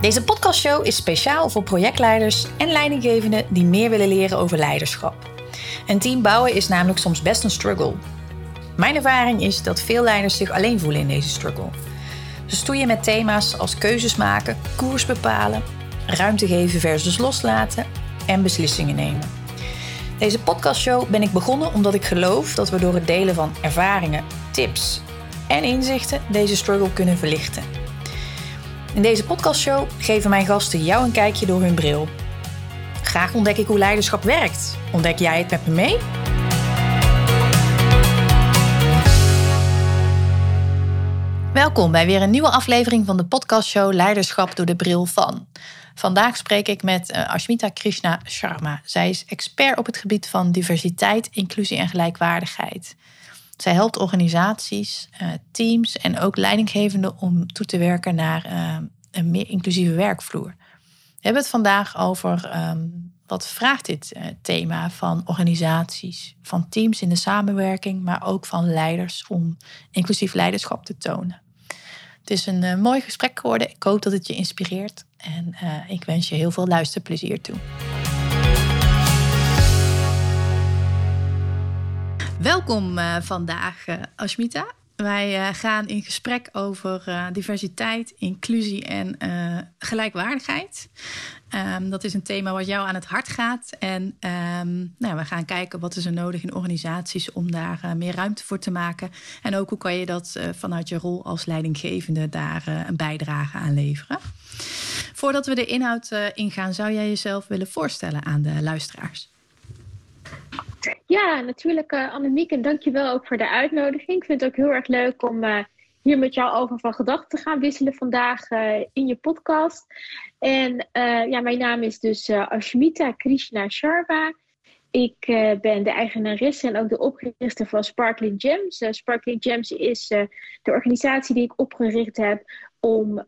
Deze podcastshow is speciaal voor projectleiders en leidinggevenden die meer willen leren over leiderschap. Een team bouwen is namelijk soms best een struggle. Mijn ervaring is dat veel leiders zich alleen voelen in deze struggle. Ze stoeien met thema's als keuzes maken, koers bepalen, ruimte geven versus loslaten en beslissingen nemen. Deze podcastshow ben ik begonnen omdat ik geloof dat we door het delen van ervaringen, tips en inzichten deze struggle kunnen verlichten. In deze podcastshow geven mijn gasten jou een kijkje door hun bril. Graag ontdek ik hoe leiderschap werkt. Ontdek jij het met me mee? Welkom bij weer een nieuwe aflevering van de podcastshow Leiderschap door de bril van. Vandaag spreek ik met uh, Ashmita Krishna Sharma. Zij is expert op het gebied van diversiteit, inclusie en gelijkwaardigheid. Zij helpt organisaties, uh, teams en ook leidinggevenden om toe te werken naar uh, een meer inclusieve werkvloer. We hebben het vandaag over um, wat vraagt dit uh, thema van organisaties, van teams in de samenwerking, maar ook van leiders om inclusief leiderschap te tonen. Het is een mooi gesprek geworden. Ik hoop dat het je inspireert en ik wens je heel veel luisterplezier toe. Welkom uh, vandaag, uh, Ashmita. Wij uh, gaan in gesprek over diversiteit, inclusie en gelijkwaardigheid. Um, dat is een thema wat jou aan het hart gaat. En um, nou, we gaan kijken wat is er nodig in organisaties om daar meer ruimte voor te maken. En ook hoe kan je dat vanuit je rol als leidinggevende daar een bijdrage aan leveren. Voordat we de inhoud ingaan, zou jij jezelf willen voorstellen aan de luisteraars? Ja, natuurlijk uh, Annemiek. En dankjewel ook voor de uitnodiging. Ik vind het ook heel erg leuk om uh, hier met jou over van gedachten te gaan wisselen vandaag uh, in je podcast. En ja, mijn naam is dus Ashmita Krishna Sharma. Ik ben de eigenaresse en ook de oprichter van Sparkling Gems. Sparkling Gems is de organisatie die ik opgericht heb om uh,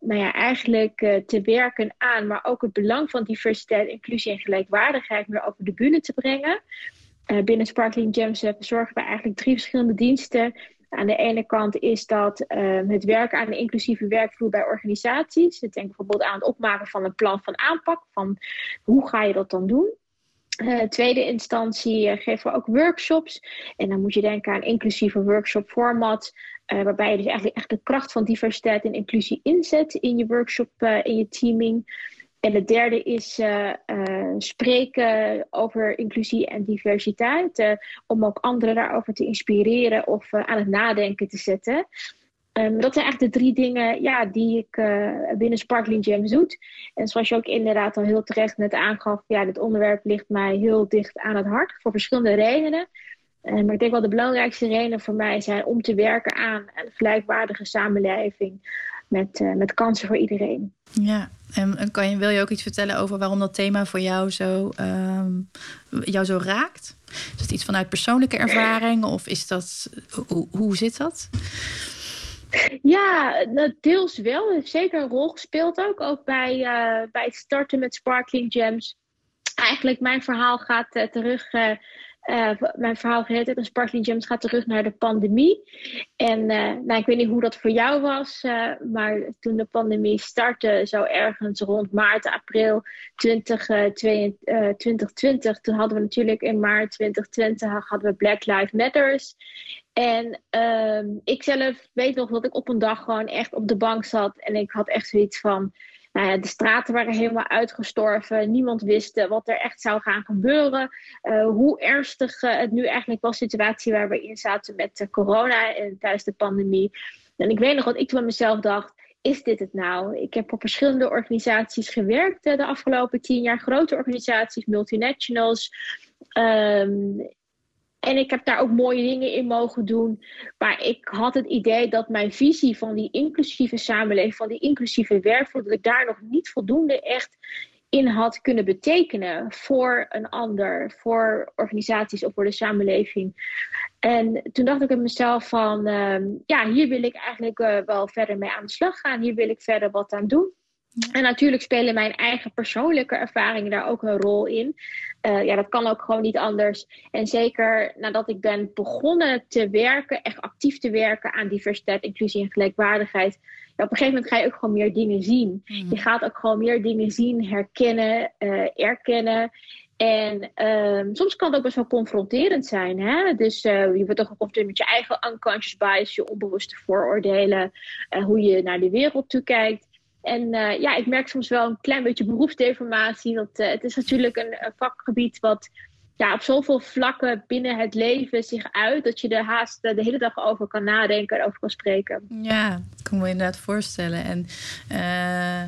nou ja, eigenlijk te werken aan, maar ook het belang van diversiteit, inclusie en gelijkwaardigheid meer over de bühne te brengen. Binnen Sparkling Gems verzorgen we eigenlijk drie verschillende diensten. Aan de ene kant is dat het werken aan een inclusieve werkvloer bij organisaties. Denk bijvoorbeeld aan het opmaken van een plan van aanpak. Van hoe ga je dat dan doen? Uh, tweede instantie geven we ook workshops. En dan moet je denken aan inclusieve workshop format. Uh, waarbij je dus eigenlijk echt de kracht van diversiteit en inclusie inzet in je workshop, in je teaming. En de derde is spreken over inclusie en diversiteit. om ook anderen daarover te inspireren of aan het nadenken te zetten. Um, dat zijn eigenlijk de drie dingen ja, die ik binnen Sparkling Gems doe. En zoals je ook inderdaad al heel terecht net aangaf, ja, dit onderwerp ligt mij heel dicht aan het hart. Voor verschillende redenen. Uh, maar ik denk wel de belangrijkste redenen voor mij zijn om te werken aan een gelijkwaardige samenleving met, uh, met kansen voor iedereen. Ja, en kan je, wil je ook iets vertellen over waarom dat thema voor jou zo, um, jou zo raakt? Is dat iets vanuit persoonlijke ervaring of is dat, hoe, hoe zit dat? Ja, deels wel. Het heeft zeker een rol gespeeld ook. Ook bij, uh, bij het starten met Sparkling Gems. Eigenlijk, mijn verhaal gaat uh, terug uh, mijn verhaal geheet en Sparkling Gems gaat terug naar de pandemie. En nou, ik weet niet hoe dat voor jou was, maar toen de pandemie startte, zo ergens rond maart, april 20, 2020, toen hadden we natuurlijk in maart 2020 hadden we Black Lives Matters. En ehm, ik zelf weet nog dat ik op een dag gewoon echt op de bank zat en ik had echt zoiets van nou ja, de straten waren helemaal uitgestorven. Niemand wist uh, wat er echt zou gaan gebeuren. Uh, hoe ernstig uh, het nu eigenlijk was, de situatie waar we in zaten met corona en tijdens de pandemie. En ik weet nog wat ik toen mezelf dacht. Is dit het nou? Ik heb op verschillende organisaties gewerkt de afgelopen tien jaar. Grote organisaties, multinationals. Um, en ik heb daar ook mooie dingen in mogen doen. Maar ik had het idee dat mijn visie van die inclusieve samenleving, van die inclusieve werkvloer, dat ik daar nog niet voldoende echt in had kunnen betekenen voor een ander, voor organisaties of voor de samenleving. En toen dacht ik bij mezelf van, uh, ja, hier wil ik eigenlijk uh, wel verder mee aan de slag gaan. Hier wil ik verder wat aan doen. En natuurlijk spelen mijn eigen persoonlijke ervaringen daar ook een rol in. Uh, ja, dat kan ook gewoon niet anders. En zeker nadat ik ben begonnen te werken, echt actief te werken aan diversiteit, inclusie en gelijkwaardigheid, op een gegeven moment ga je ook gewoon meer dingen zien. Mhm. Je gaat ook gewoon meer dingen zien, herkennen, uh, erkennen. En um, soms kan het ook best wel confronterend zijn. Hè? Dus uh, je wordt ook geconfronteerd met je eigen unconscious bias, je onbewuste vooroordelen, uh, hoe je naar de wereld toekijkt. En uh, ja, ik merk soms wel een klein beetje beroepsdeformatie. Want het is natuurlijk een, vakgebied wat ja, op zoveel vlakken binnen het leven zich uit, dat je er haast de hele dag over kan nadenken en over kan spreken. Ja, dat kan me inderdaad voorstellen. En uh,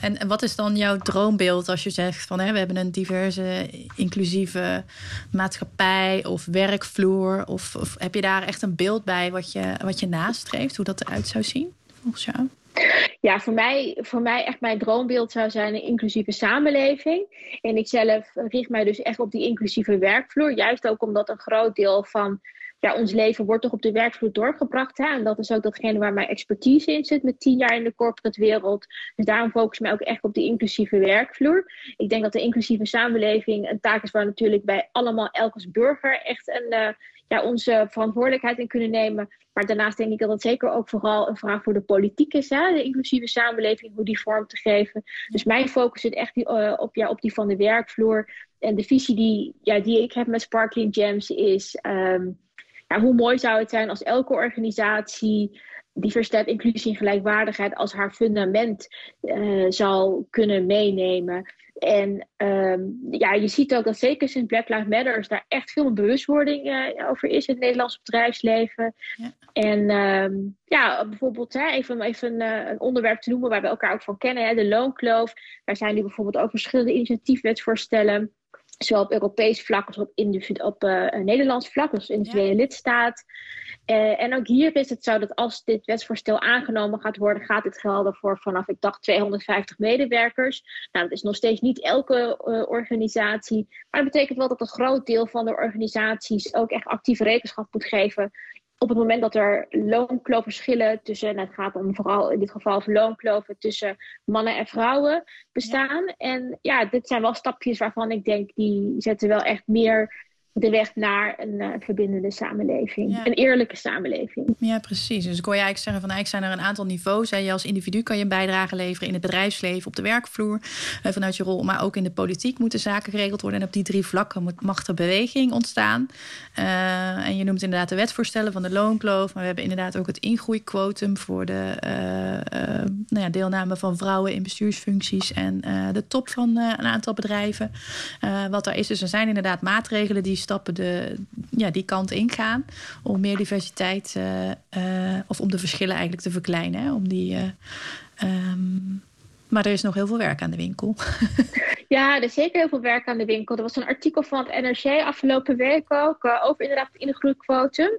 en, wat is dan jouw droombeeld als je zegt van we hebben een diverse, inclusieve maatschappij of werkvloer? Of, of, heb je daar echt een beeld bij wat je, wat je nastreeft, hoe dat eruit zou zien volgens jou? Ja, voor mij, voor mij echt mijn droombeeld zou zijn een inclusieve samenleving. En ik zelf richt mij dus echt op die inclusieve werkvloer. Juist ook omdat een groot deel van ja, ons leven wordt toch op de werkvloer doorgebracht. Hè? En dat is ook datgene waar mijn expertise in zit met tien jaar in de corporate wereld. Dus daarom focus ik me ook echt op die inclusieve werkvloer. Ik denk dat de inclusieve samenleving een taak is waar natuurlijk bij allemaal elke burger echt een, uh, ja, onze verantwoordelijkheid in kunnen nemen. Maar daarnaast denk ik dat het zeker ook vooral een vraag voor de politiek is. Hè? De inclusieve samenleving, hoe die vorm te geven. Dus mijn focus zit echt uh, op, ja, op die van de werkvloer. En de visie die, ja, die ik heb met Sparkling Gems is... Um, ja, hoe mooi zou het zijn als elke organisatie diversiteit, inclusie en gelijkwaardigheid als haar fundament uh, zal kunnen meenemen. En um, ja, je ziet ook dat zeker sinds Black Lives Matter daar echt veel bewustwording uh, over is in het Nederlandse bedrijfsleven. Ja. En um, ja, bijvoorbeeld hè, even, even uh, een onderwerp te noemen waar we elkaar ook van kennen, hè, de loonkloof. Daar zijn nu bijvoorbeeld ook verschillende initiatiefwetsvoorstellen Zowel op Europees vlak als op, op uh, Nederlands vlak, dus individuele ja. lidstaat. Uh, en ook hier is het zo dat als dit wetsvoorstel aangenomen gaat worden, gaat dit gelden voor vanaf, ik dacht, 250 medewerkers. Nou, dat is nog steeds niet elke uh, organisatie. Maar dat betekent wel dat een groot deel van de organisaties ook echt actieve rekenschap moet geven op het moment dat er loonkloofverschillen tussen, en het gaat dan vooral in dit geval loonkloven tussen mannen en vrouwen bestaan. En ja, dit zijn wel stapjes waarvan ik denk, die zetten wel echt meer de weg naar een uh, verbindende samenleving. Een eerlijke samenleving. Ja, precies. Dus ik hoor je eigenlijk zeggen van eigenlijk zijn er een aantal niveaus. Hè. Je als individu kan je een bijdrage leveren in het bedrijfsleven, op de werkvloer, uh, vanuit je rol. Maar ook in de politiek moeten zaken geregeld worden. En op die drie vlakken moet, mag er beweging ontstaan. Uh, en je noemt inderdaad de wetvoorstellen van de loonkloof. Maar we hebben inderdaad ook het ingroeiquotum voor de nou ja, deelname van vrouwen in bestuursfuncties en de top van een aantal bedrijven. wat er is. Dus er zijn inderdaad maatregelen die stappen de, ja, die kant ingaan. Om meer diversiteit, uh, uh, of om de verschillen eigenlijk te verkleinen. Om die, uh, um, maar er is nog heel veel werk aan de winkel. ja, er is zeker heel veel werk aan de winkel. Er was een artikel van het NRC afgelopen week ook over inderdaad het ingroeiquotum.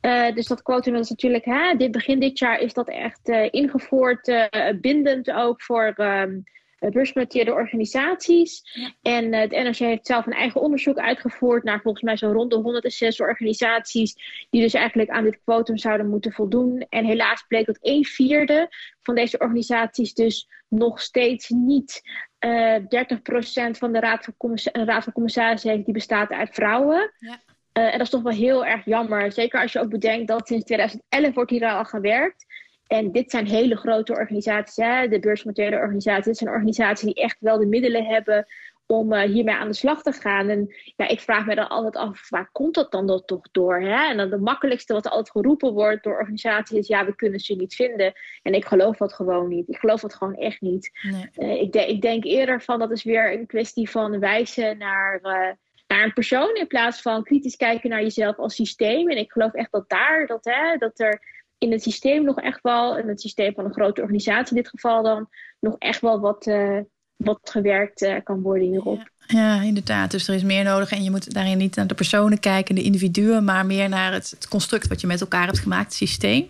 Uh, dus dat quotum is natuurlijk, hè, dit, begin dit jaar is dat echt ingevoerd, bindend ook voor um, eh, beursgenoteerde organisaties. En uh, het NRC heeft zelf een eigen onderzoek uitgevoerd naar volgens mij zo'n rond de 106 organisaties die dus eigenlijk aan dit quotum zouden moeten voldoen. En helaas bleek dat een vierde van deze organisaties dus nog steeds niet uh, eh, 30% van de raad van, raad van commissarissen heeft die bestaat uit vrouwen. Ja. Uh, en dat is toch wel heel erg jammer. Zeker als je ook bedenkt dat sinds 2011 wordt hier al gewerkt. En dit zijn hele grote organisaties, hè? de beursmateriële organisaties. Dit zijn organisaties die echt wel de middelen hebben om uh, hiermee aan de slag te gaan. En ja, ik vraag me dan altijd af, waar komt dat dan dat toch door? Hè? En dan de makkelijkste wat altijd geroepen wordt door organisaties is, ja, we kunnen ze niet vinden. En ik geloof dat gewoon niet. Ik geloof dat gewoon echt niet. Nee. Uh, ik, de ik, denk eerder van, dat is weer een kwestie van wijzen naar... Uh, naar een persoon in plaats van kritisch kijken naar jezelf als systeem. En ik geloof echt dat daar, dat, hè, dat er in het systeem nog echt wel, in het systeem van een grote organisatie in dit geval dan, nog echt wel wat, uh, wat gewerkt uh, kan worden hierop. Ja. ja. inderdaad. Dus er is meer nodig. En je moet daarin niet naar de personen kijken, de individuen, maar meer naar het, het construct wat je met elkaar hebt gemaakt, het systeem.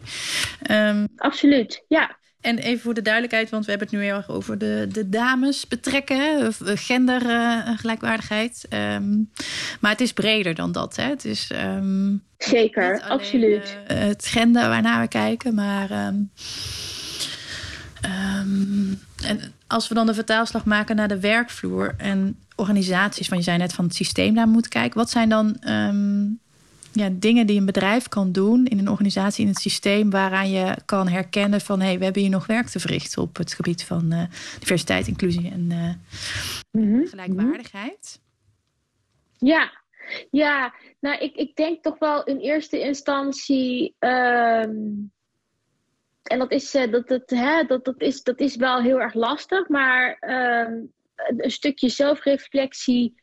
Um, Absoluut, ja. En even voor de duidelijkheid, want we hebben het nu heel erg over de, de dames betrekken, gendergelijkwaardigheid. Uh, um, maar het is breder dan dat. Hè? Het is um, zeker, absoluut. Uh, het gender waarnaar we kijken, maar. Um, en als we dan de vertaalslag maken naar de werkvloer en organisaties, van je zei net van het systeem daar moet kijken, wat zijn dan ja, dingen die een bedrijf kan doen in een organisatie, in het systeem, waaraan je kan herkennen van hé, hey, we hebben hier nog werk te verrichten op het gebied van uh, diversiteit, inclusie en uh, gelijkwaardigheid? Ja, ja, nou ik, ik denk toch wel in eerste instantie. Um, en dat is, uh, dat, dat, hè, dat, dat, is, dat is wel heel erg lastig, maar um, een stukje zelfreflectie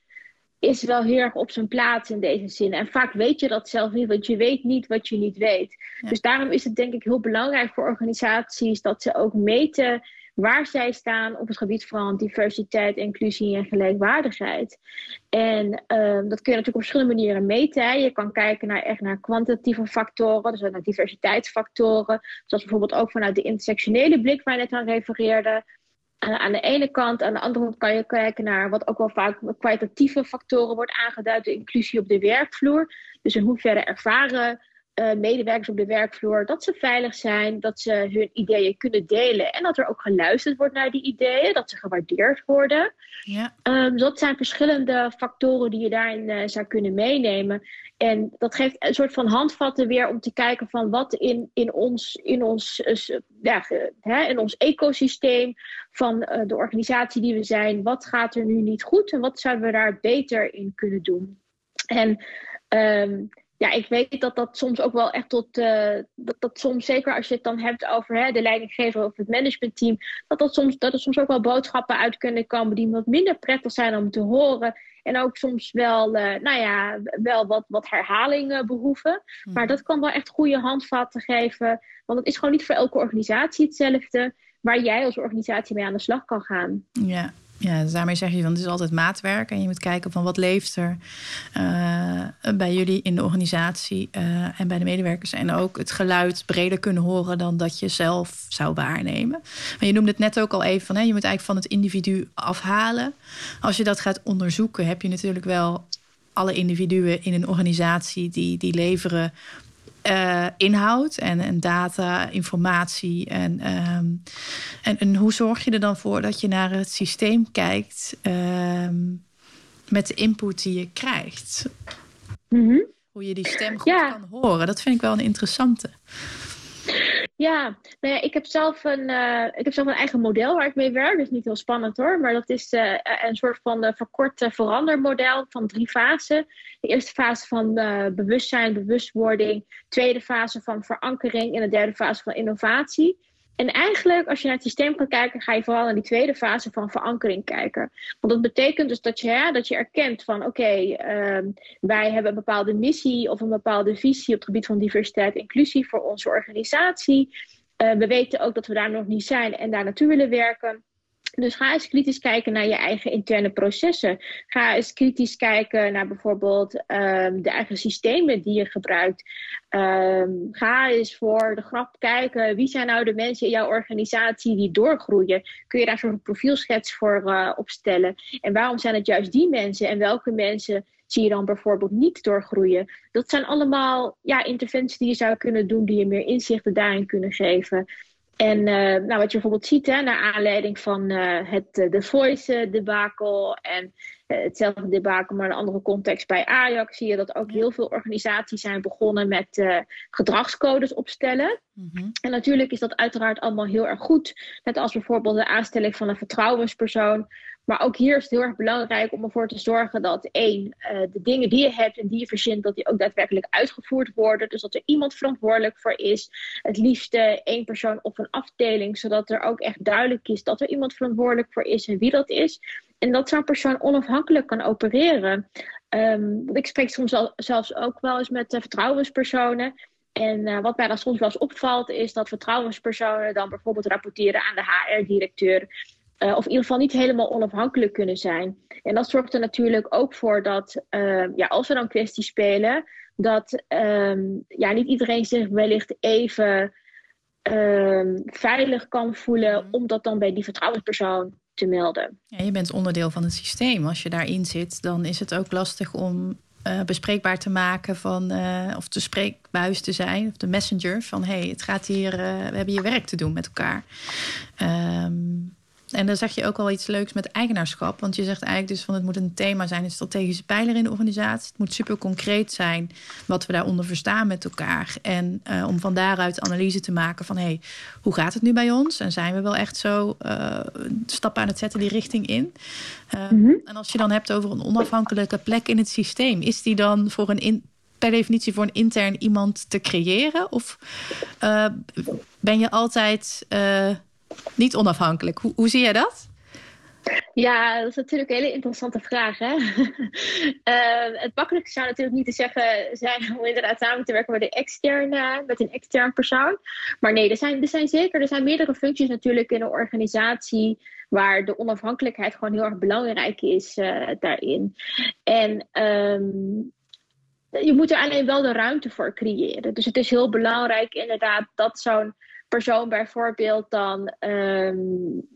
is wel heel erg op zijn plaats in deze zin. En vaak weet je dat zelf niet, want je weet niet wat je niet weet. Dus daarom is het denk ik heel belangrijk voor organisaties dat ze ook meten waar zij staan op het gebied van diversiteit, inclusie en gelijkwaardigheid. En um, dat kun je natuurlijk op verschillende manieren meten. Je kan kijken naar, echt naar kwantitatieve factoren, dus naar diversiteitsfactoren, zoals bijvoorbeeld ook vanuit de intersectionele blik waar je net aan refereerde. Aan de ene kant, aan de andere kant kan je kijken naar wat ook wel vaak kwalitatieve factoren wordt aangeduid, de inclusie op de werkvloer. Dus in hoeverre ervaren uh, medewerkers op de werkvloer dat ze veilig zijn, dat ze hun ideeën kunnen delen en dat er ook geluisterd wordt naar die ideeën, dat ze gewaardeerd worden. Ja. Um, dat zijn verschillende factoren die je daarin uh, zou kunnen meenemen. En dat geeft een soort van handvatten weer om te kijken van wat in, in, ons, in, ons, uh, ja, hè, in ons ecosysteem van de organisatie die we zijn, wat gaat er nu niet goed en wat zouden we daar beter in kunnen doen. En um, ja, ik weet dat dat soms ook wel echt tot. Uh, dat, dat soms, zeker als je het dan hebt over hè, de leidinggever of het managementteam. Dat, dat, soms, dat er soms ook wel boodschappen uit kunnen komen die wat minder prettig zijn om te horen. En ook soms wel, uh, nou ja, wel wat, wat herhaling behoeven. Hmm. Maar dat kan wel echt goede handvatten geven. Want het is gewoon niet voor elke organisatie hetzelfde. Waar jij als organisatie mee aan de slag kan gaan. Ja, ja, dus daarmee zeg je van het is altijd maatwerk. En je moet kijken van wat leeft er uh, bij jullie in de organisatie uh, en bij de medewerkers. En ook het geluid breder kunnen horen dan dat je zelf zou waarnemen. Maar je noemde het net ook al even van hè, je moet eigenlijk van het individu afhalen. Als je dat gaat onderzoeken, heb je natuurlijk wel alle individuen in een organisatie die, die leveren uh, inhoud en, en, data, informatie. En, um, en, en, hoe zorg je er dan voor dat je naar het systeem kijkt um, met de input die je krijgt? Mm -hmm. Hoe je die stem goed ja. kan horen. Dat vind ik wel een interessante. Ja, nou ja, ik heb zelf een, uh, ik heb zelf een eigen model waar ik mee werk. Dus niet heel spannend hoor. Maar dat is uh, een soort van uh, verkort verandermodel van drie fasen. De eerste fase van bewustzijn, bewustwording. Tweede fase van verankering. En de derde fase van innovatie. En eigenlijk, als je naar het systeem gaat kijken, ga je vooral naar die tweede fase van verankering kijken. Want dat betekent dus dat je, hè, dat je erkent van oké, um, wij hebben een bepaalde missie of een bepaalde visie op het gebied van diversiteit en inclusie voor onze organisatie. Uh, we weten ook dat we daar nog niet zijn en daar naartoe willen werken. Dus ga eens kritisch kijken naar je eigen interne processen. Ga eens kritisch kijken naar bijvoorbeeld um, de eigen systemen die je gebruikt. Um, ga eens voor de grap kijken. Wie zijn nou de mensen in jouw organisatie die doorgroeien? Kun je daar zo'n profielschets voor uh, opstellen? En waarom zijn het juist die mensen? En welke mensen zie je dan bijvoorbeeld niet doorgroeien? Dat zijn allemaal ja, interventies die je zou kunnen doen, die je meer inzichten daarin kunnen geven. En uh, nou, wat je bijvoorbeeld ziet, hè, naar aanleiding van uh, het uh, The Voice debakel en hetzelfde debakel, maar in een andere context bij Ajax, zie je dat ook heel veel organisaties zijn begonnen met gedragscodes opstellen. Mm -hmm. En natuurlijk is dat uiteraard allemaal heel erg goed. Net als bijvoorbeeld de aanstelling van een vertrouwenspersoon. Maar ook hier is het heel erg belangrijk om ervoor te zorgen dat één, uh, de dingen die je hebt en die je verzint, dat die ook daadwerkelijk uitgevoerd worden. Dus dat er iemand verantwoordelijk voor is. Het liefste één persoon of een afdeling, zodat er ook echt duidelijk is dat er iemand verantwoordelijk voor is en wie dat is. En dat zo'n persoon onafhankelijk kan opereren. Um, ik spreek soms zelfs ook wel eens met uh, vertrouwenspersonen. En uh, wat mij dan soms wel eens opvalt, is dat vertrouwenspersonen dan bijvoorbeeld rapporteren aan de HR-directeur. Uh, of in ieder geval niet helemaal onafhankelijk kunnen zijn. En dat zorgt er natuurlijk ook voor dat, uh, ja, als we dan kwesties spelen, dat um, ja, niet iedereen zich wellicht even um, veilig kan voelen mhm. om dat dan bij die vertrouwenspersoon te melden. Ja, je bent onderdeel van het systeem. Als je daarin zit, dan is het ook lastig om uh, bespreekbaar te maken van, uh, of te spreekbuis te zijn, of de messenger van hé, hey, het gaat hier, uh, we hebben hier werk te doen met elkaar. Um, En dan zeg je ook wel iets leuks met eigenaarschap. Want je zegt eigenlijk dus van het moet een thema zijn, een strategische pijler in de organisatie. Het moet super concreet zijn wat we daaronder verstaan met elkaar. En uh, om van daaruit analyse te maken van hé, hey, hoe gaat het nu bij ons? En zijn we wel echt zo uh, stappen aan het zetten die richting in? Uh, mm -hmm. En als je dan hebt over een onafhankelijke plek in het systeem, is die dan voor een in, per definitie voor een intern iemand te creëren? Of ben je altijd niet onafhankelijk. Hoe, hoe zie jij dat? Ja, dat is natuurlijk een hele interessante vraag. Hè? uh, het makkelijkste zou natuurlijk niet te zeggen zijn om inderdaad samen te werken met een externe, met een extern persoon. Maar nee, er zijn, er zijn zeker er zijn meerdere functies natuurlijk in een organisatie waar de onafhankelijkheid gewoon heel erg belangrijk is uh, daarin. En um, je moet er alleen wel de ruimte voor creëren. Dus het is heel belangrijk inderdaad dat zo'n persoon bijvoorbeeld dan um,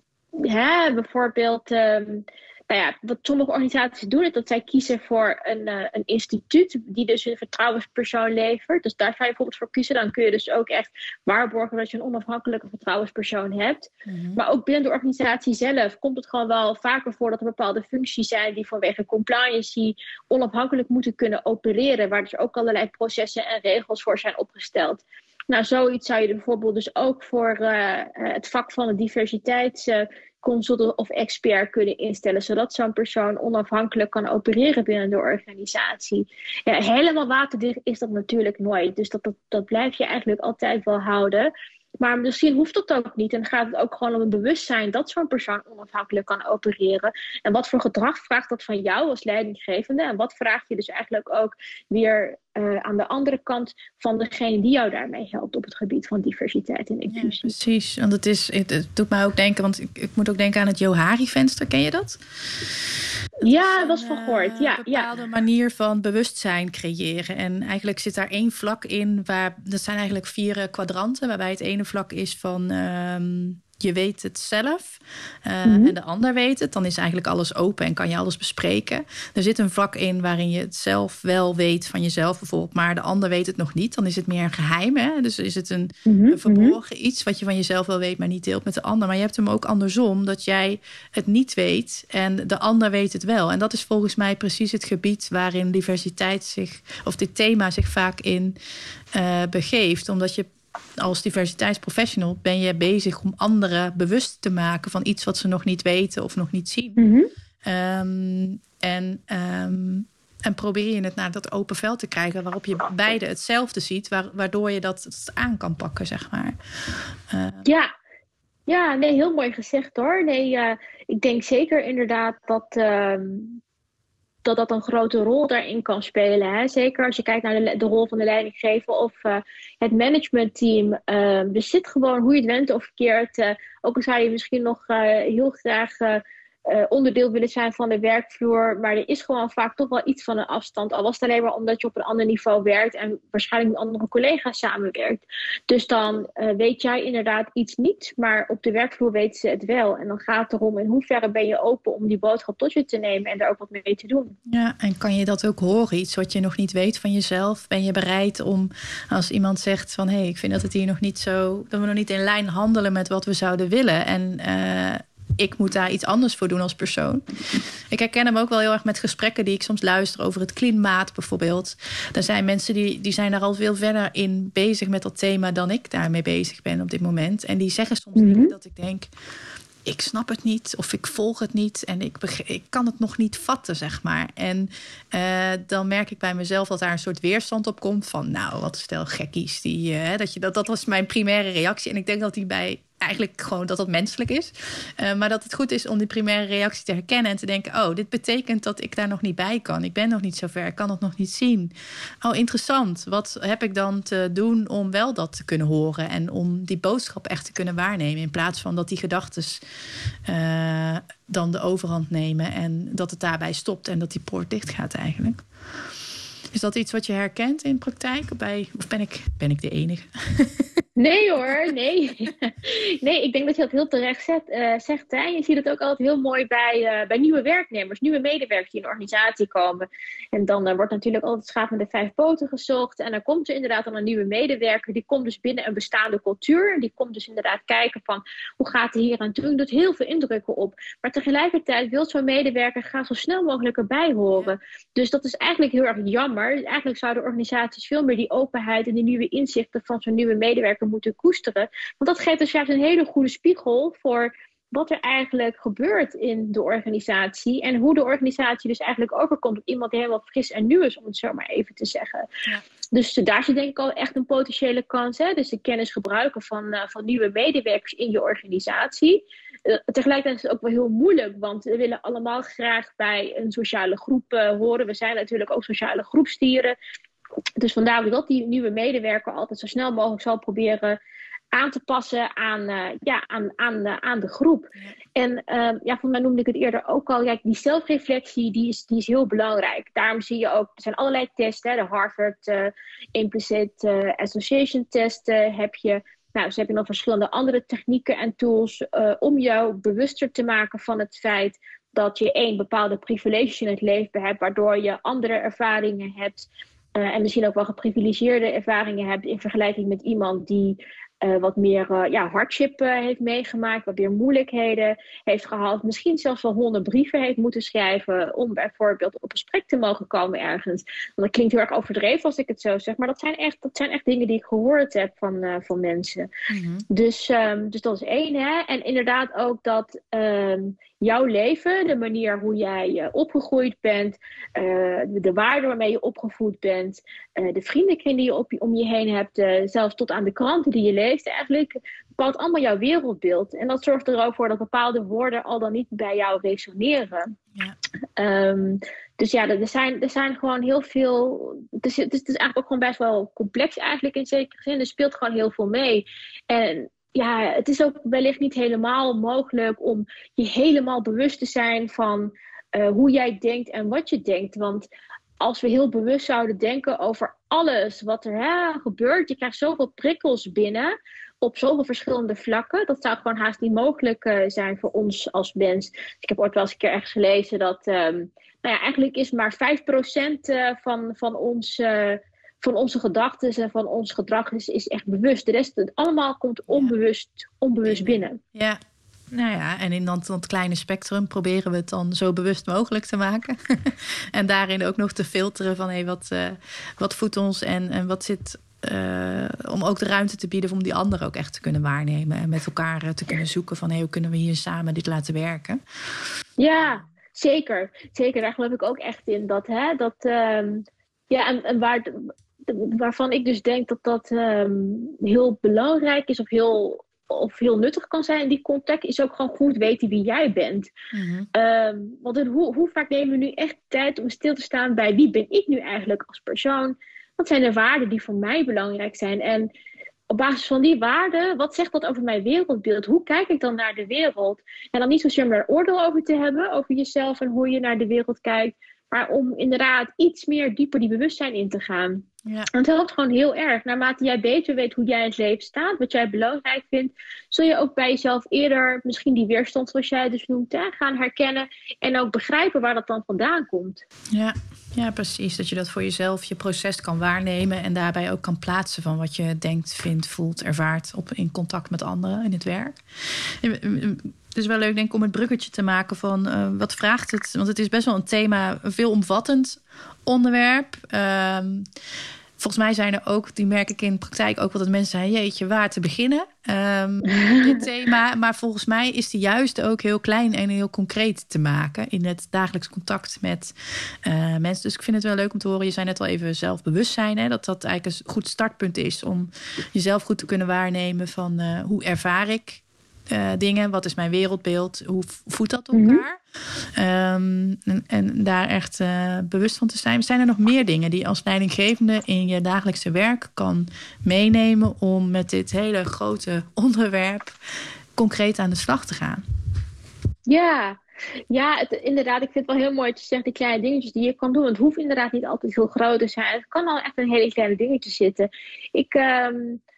hè, bijvoorbeeld um, nou ja, wat sommige organisaties doen, is dat zij kiezen voor een, uh, een instituut die dus een vertrouwenspersoon levert. Dus daar zou je bijvoorbeeld voor kiezen. Dan kun je dus ook echt waarborgen dat je een onafhankelijke vertrouwenspersoon hebt. Mm-hmm. Maar ook binnen de organisatie zelf komt het gewoon wel vaker voor dat er bepaalde functies zijn die vanwege compliance onafhankelijk moeten kunnen opereren. Waar dus ook allerlei processen en regels voor zijn opgesteld. Nou, zoiets zou je bijvoorbeeld dus ook voor uh, het vak van de diversiteitsconsultant of expert kunnen instellen, zodat zo'n persoon onafhankelijk kan opereren binnen de organisatie. Ja, helemaal waterdicht is dat natuurlijk nooit, dus dat, dat, dat blijf je eigenlijk altijd wel houden. Maar misschien hoeft dat ook niet. En gaat het ook gewoon om een bewustzijn dat zo'n persoon onafhankelijk kan opereren. En wat voor gedrag vraagt dat van jou als leidinggevende? En wat vraag je dus eigenlijk ook weer uh, aan de andere kant van degene die jou daarmee helpt op het gebied van diversiteit en inclusie? Ja, precies, want het, is, het, het, doet mij ook denken, want ik, ik moet ook denken aan het Johari-venster. Ken je dat? ja, dat was van gehoord. Ja, een bepaalde ja. manier van bewustzijn creëren. En eigenlijk zit daar één vlak in waar dat zijn eigenlijk vier kwadranten, waarbij het ene vlak is van. Um, je weet het zelf uh, mm-hmm. en de ander weet het, dan is eigenlijk alles open en kan je alles bespreken. Er zit een vlak in waarin je het zelf wel weet van jezelf bijvoorbeeld, maar de ander weet het nog niet. Dan is het meer een geheim. Hè? Dus is het een, mm-hmm. een verborgen iets wat je van jezelf wel weet, maar niet deelt met de ander. Maar je hebt hem ook andersom, dat jij het niet weet en de ander weet het wel. En dat is volgens mij precies het gebied waarin diversiteit zich, of dit thema zich vaak in uh, begeeft. Omdat je als diversiteitsprofessional ben je bezig om anderen bewust te maken van iets wat ze nog niet weten of nog niet zien. Mm -hmm. um, en, um, en probeer je het naar dat open veld te krijgen waarop je beide hetzelfde ziet, waardoor je dat aan kan pakken, zeg maar. Uh, ja. ja, nee, heel mooi gezegd hoor. Nee, uh, ik denk zeker inderdaad dat. Dat dat een grote rol daarin kan spelen. Hè? Zeker als je kijkt naar de, rol van de leidinggever of uh, het managementteam. Uh, zit gewoon, hoe je het went of verkeerd, uh, ook al zou je misschien nog heel graag uh, onderdeel willen zijn van de werkvloer. Maar er is gewoon vaak toch wel iets van een afstand. Al was het alleen maar omdat je op een ander niveau werkt en waarschijnlijk met andere collega's samenwerkt. Dus dan uh, weet jij inderdaad iets niet, maar op de werkvloer weten ze het wel. En dan gaat het erom in hoeverre ben je open om die boodschap tot je te nemen en daar ook wat mee te doen. Ja, en kan je dat ook horen? Iets wat je nog niet weet van jezelf? Ben je bereid om als iemand zegt van hé, hey, ik vind dat het hier nog niet zo, dat we nog niet in lijn handelen met wat we zouden willen. En uh, ik moet daar iets anders voor doen als persoon. Ik herken hem ook wel heel erg met gesprekken die ik soms luister over het klimaat bijvoorbeeld. Er zijn mensen die, die zijn daar al veel verder in bezig met dat thema dan ik daarmee bezig ben op dit moment. En die zeggen soms mm -hmm. dingen dat ik denk, ik snap het niet of ik volg het niet en ik, ik kan het nog niet vatten, zeg maar. En uh, dan merk ik bij mezelf dat daar een soort weerstand op komt van, nou, wat stel gekkies. Die, uh, dat, je, dat, dat was mijn primaire reactie. En ik denk dat die bij eigenlijk gewoon dat dat menselijk is. Uh, maar dat het goed is om die primaire reactie te herkennen en te denken: oh, dit betekent dat ik daar nog niet bij kan. Ik ben nog niet zo ver, ik kan het nog niet zien. Oh, interessant. Wat heb ik dan te doen om wel dat te kunnen horen en om die boodschap echt te kunnen waarnemen? In plaats van dat die gedachten uh, dan de overhand nemen en dat het daarbij stopt en dat die poort dicht gaat eigenlijk. Is dat iets wat je herkent in praktijk? Bij, of ben ik, ben ik de enige? Nee hoor, nee. nee, ik denk dat je dat heel terecht zet, uh, zegt. Hè? Je ziet het ook altijd heel mooi bij, uh, bij nieuwe werknemers, nieuwe medewerkers die in een organisatie komen. En dan uh, wordt natuurlijk altijd schaaf met de vijf poten gezocht. En dan komt er inderdaad dan een nieuwe medewerker. Die komt dus binnen een bestaande cultuur. Die komt dus inderdaad kijken van hoe gaat hij hier aan toe. doet heel veel indrukken op. Maar tegelijkertijd wil zo'n medewerker graag zo snel mogelijk erbij horen. Dus dat is eigenlijk heel erg jammer. Eigenlijk zouden organisaties veel meer die openheid en die nieuwe inzichten van zo'n nieuwe medewerker moeten koesteren. Want dat geeft dus juist een hele goede spiegel voor wat er eigenlijk gebeurt in de organisatie. En hoe de organisatie dus eigenlijk overkomt op iemand die helemaal fris en nieuw is, om het zo maar even te zeggen. Ja. Dus daar zit denk ik al echt een potentiële kans. Hè? Dus de kennis gebruiken van, uh, van nieuwe medewerkers in je organisatie. Uh, tegelijkertijd is het ook wel heel moeilijk, want we willen allemaal graag bij een sociale groep uh, horen. We zijn natuurlijk ook sociale groepstieren. Dus vandaar dat die nieuwe medewerker altijd zo snel mogelijk zal proberen aan te passen aan, uh, ja, aan, aan, uh, aan de groep. En uh, ja, van mij noemde ik het eerder ook al. Ja, die zelfreflectie die is, die is heel belangrijk. Daarom zie je ook, er zijn allerlei testen. De Harvard Implicit Association testen heb je. Nou, dus heb je nog verschillende andere technieken en tools om jou bewuster te maken van het feit dat je één bepaalde privilege in het leven hebt, waardoor je andere ervaringen hebt uh, en misschien ook wel geprivilegeerde ervaringen hebt in vergelijking met iemand die uh, wat meer uh, ja, hardship heeft meegemaakt, wat meer moeilijkheden heeft gehad, misschien zelfs wel honderd brieven heeft moeten schrijven om bijvoorbeeld op gesprek te mogen komen ergens. Want dat klinkt heel erg overdreven als ik het zo zeg, maar dat zijn echt, dat zijn echt dingen die ik gehoord heb van, van mensen. Mm -hmm. dus, um, dus dat is één. Hè? En inderdaad ook dat um, jouw leven, de manier hoe jij uh, opgegroeid bent, uh, de waarden waarmee je opgevoed bent, uh, de vriendenkring die je op, om je heen hebt, zelfs tot aan de kranten die je leest, eigenlijk bepaalt allemaal jouw wereldbeeld. En dat zorgt er ook voor dat bepaalde woorden al dan niet bij jou resoneren. Ja. Um, dus ja, er zijn, er zijn gewoon heel veel. Het is, het is eigenlijk ook gewoon best wel complex, eigenlijk in zekere zin. Er speelt gewoon heel veel mee. En ja, het is ook wellicht niet helemaal mogelijk om je helemaal bewust te zijn van uh, hoe jij denkt en wat je denkt. Want als we heel bewust zouden denken over alles wat er gebeurt, je krijgt zoveel prikkels binnen op zoveel verschillende vlakken. Dat zou gewoon haast niet mogelijk uh, zijn voor ons als mens. Ik heb ooit wel eens een keer ergens gelezen dat, um, nou ja, eigenlijk is maar 5% uh, van, van ons van onze gedachten en van ons gedrag is, is echt bewust. De rest, het allemaal komt onbewust, onbewust binnen. Ja, nou ja, en in dat, dat, kleine spectrum proberen we het dan zo bewust mogelijk te maken. en daarin ook nog te filteren van hey, wat, uh, wat voedt ons en, en wat zit. Uh, om ook de ruimte te bieden om die ander ook echt te kunnen waarnemen. En met elkaar uh, te kunnen zoeken van hey, hoe kunnen we hier samen dit laten werken. Ja, zeker. Zeker, daar geloof ik ook echt in. Dat, hè, dat, um, ja, en, en waar, waarvan ik dus denk dat dat um, heel belangrijk is of heel, of heel nuttig kan zijn in die context, is ook gewoon goed weten wie jij bent. Mm-hmm. Um, want hoe, hoe vaak nemen we nu echt tijd om stil te staan bij wie ben ik nu eigenlijk als persoon? Wat zijn de waarden die voor mij belangrijk zijn? En op basis van die waarden, wat zegt dat over mijn wereldbeeld? Hoe kijk ik dan naar de wereld? En dan niet zozeer om daar oordeel over te hebben, over jezelf en hoe je naar de wereld kijkt, maar om inderdaad iets meer dieper die bewustzijn in te gaan. Ja. En het helpt gewoon heel erg. Naarmate jij beter weet hoe jij in het leven staat, wat jij belangrijk vindt, zul je ook bij jezelf eerder misschien die weerstand, zoals jij dus noemt, hè, gaan herkennen. En ook begrijpen waar dat dan vandaan komt. Ja. ja, precies. Dat je dat voor jezelf, je proces kan waarnemen en daarbij ook kan plaatsen van wat je denkt, vindt, voelt, ervaart op, in contact met anderen in het werk. Het is wel leuk, denk ik, om het bruggetje te maken van uh, wat vraagt het? Want het is best wel een thema, een veelomvattend onderwerp. Uh, volgens mij zijn er ook, die merk ik in de praktijk ook wel dat mensen zeggen: jeetje, waar te beginnen? Um, dit thema. Maar volgens mij is die juist ook heel klein en heel concreet te maken in het dagelijks contact met uh, mensen. Dus ik vind het wel leuk om te horen. Je zei net al even zelfbewustzijn, hè, dat dat eigenlijk een goed startpunt is om jezelf goed te kunnen waarnemen van uh, hoe ervaar ik uh, dingen. Wat is mijn wereldbeeld? Hoe voedt dat elkaar? Mm -hmm. um, en, en, daar echt uh, bewust van te zijn. Zijn er nog meer dingen die als leidinggevende in je dagelijkse werk kan meenemen om met dit hele grote onderwerp concreet aan de slag te gaan? Ja, Ja, het, inderdaad. Ik vind het wel heel mooi dat je zegt die kleine dingetjes die je kan doen. Het hoeft inderdaad niet altijd heel groot te zijn. Het kan al echt een hele kleine dingetje zitten. Ik ehm, eh,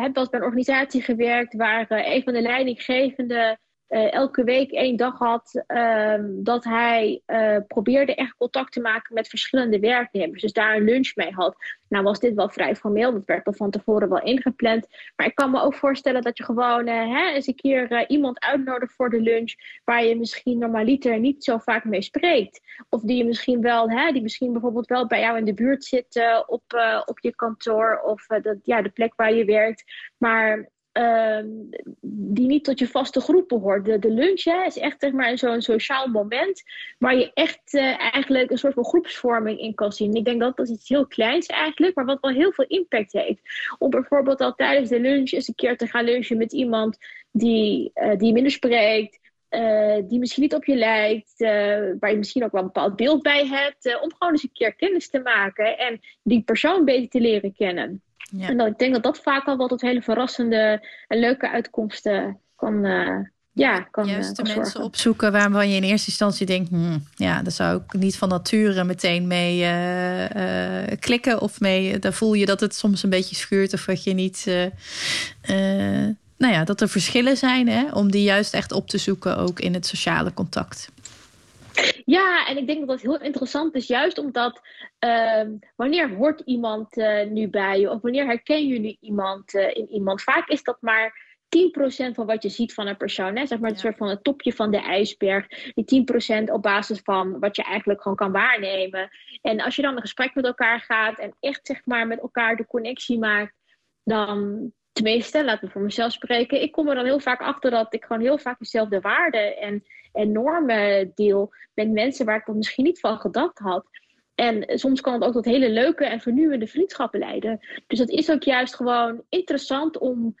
heb wel bij een organisatie gewerkt waar uh, een van de leidinggevende uh, elke week één dag had uh, dat hij uh, probeerde echt contact te maken met verschillende werknemers. Dus daar een lunch mee had. Nou was dit wel vrij formeel, dat werd al van tevoren wel ingepland. Maar ik kan me ook voorstellen dat je gewoon uh, hè, eens een keer iemand uitnodigt voor de lunch waar je misschien normaliter niet zo vaak mee spreekt. Of die je misschien wel, hè, die misschien bijvoorbeeld wel bij jou in de buurt zit op, op je kantoor of dat, ja, de plek waar je werkt. Maar Ehm, die niet tot je vaste groep behoort. De, de lunch hè, is echt zeg maar, zo'n sociaal moment waar je echt uh, eigenlijk een soort van groepsvorming in kan zien. Ik denk dat dat iets heel kleins eigenlijk, maar wat wel heel veel impact heeft. Om bijvoorbeeld al tijdens de lunch eens een keer te gaan lunchen met iemand die, uh, die minder spreekt. Uh, die misschien niet op je lijkt, waar je misschien ook wel een bepaald beeld bij hebt, om gewoon eens een keer kennis te maken en die persoon beter te leren kennen. Ja. En dan, ik denk dat dat vaak al wel tot hele verrassende en leuke uitkomsten kan, uh, ja, kan Juist de uh, mensen opzoeken waarvan je in eerste instantie denkt... Hmm, ja, daar zou ik niet van nature meteen mee uh, klikken. Of mee, daar voel je dat het soms een beetje schuurt of dat je niet... nou ja, dat er verschillen zijn hè, om die juist echt op te zoeken ook in het sociale contact. Ja, en ik denk dat dat heel interessant is, juist omdat uh, wanneer hoort iemand uh, nu bij je of wanneer herken je nu iemand uh, in iemand? Vaak is dat maar 10% van wat je ziet van een persoon. Hè? Zeg maar ja. een soort van het topje van de ijsberg. Die 10% op basis van wat je eigenlijk gewoon kan waarnemen. En als je dan een gesprek met elkaar gaat en echt zeg maar met elkaar de connectie maakt, dan tenminste, laten we voor mezelf spreken. Ik kom er dan heel vaak achter dat ik gewoon heel vaak dezelfde waarden en, en normen deel met mensen waar ik dat misschien niet van gedacht had. En soms kan het ook tot hele leuke en vernieuwende vriendschappen leiden. Dus dat is ook juist gewoon interessant om,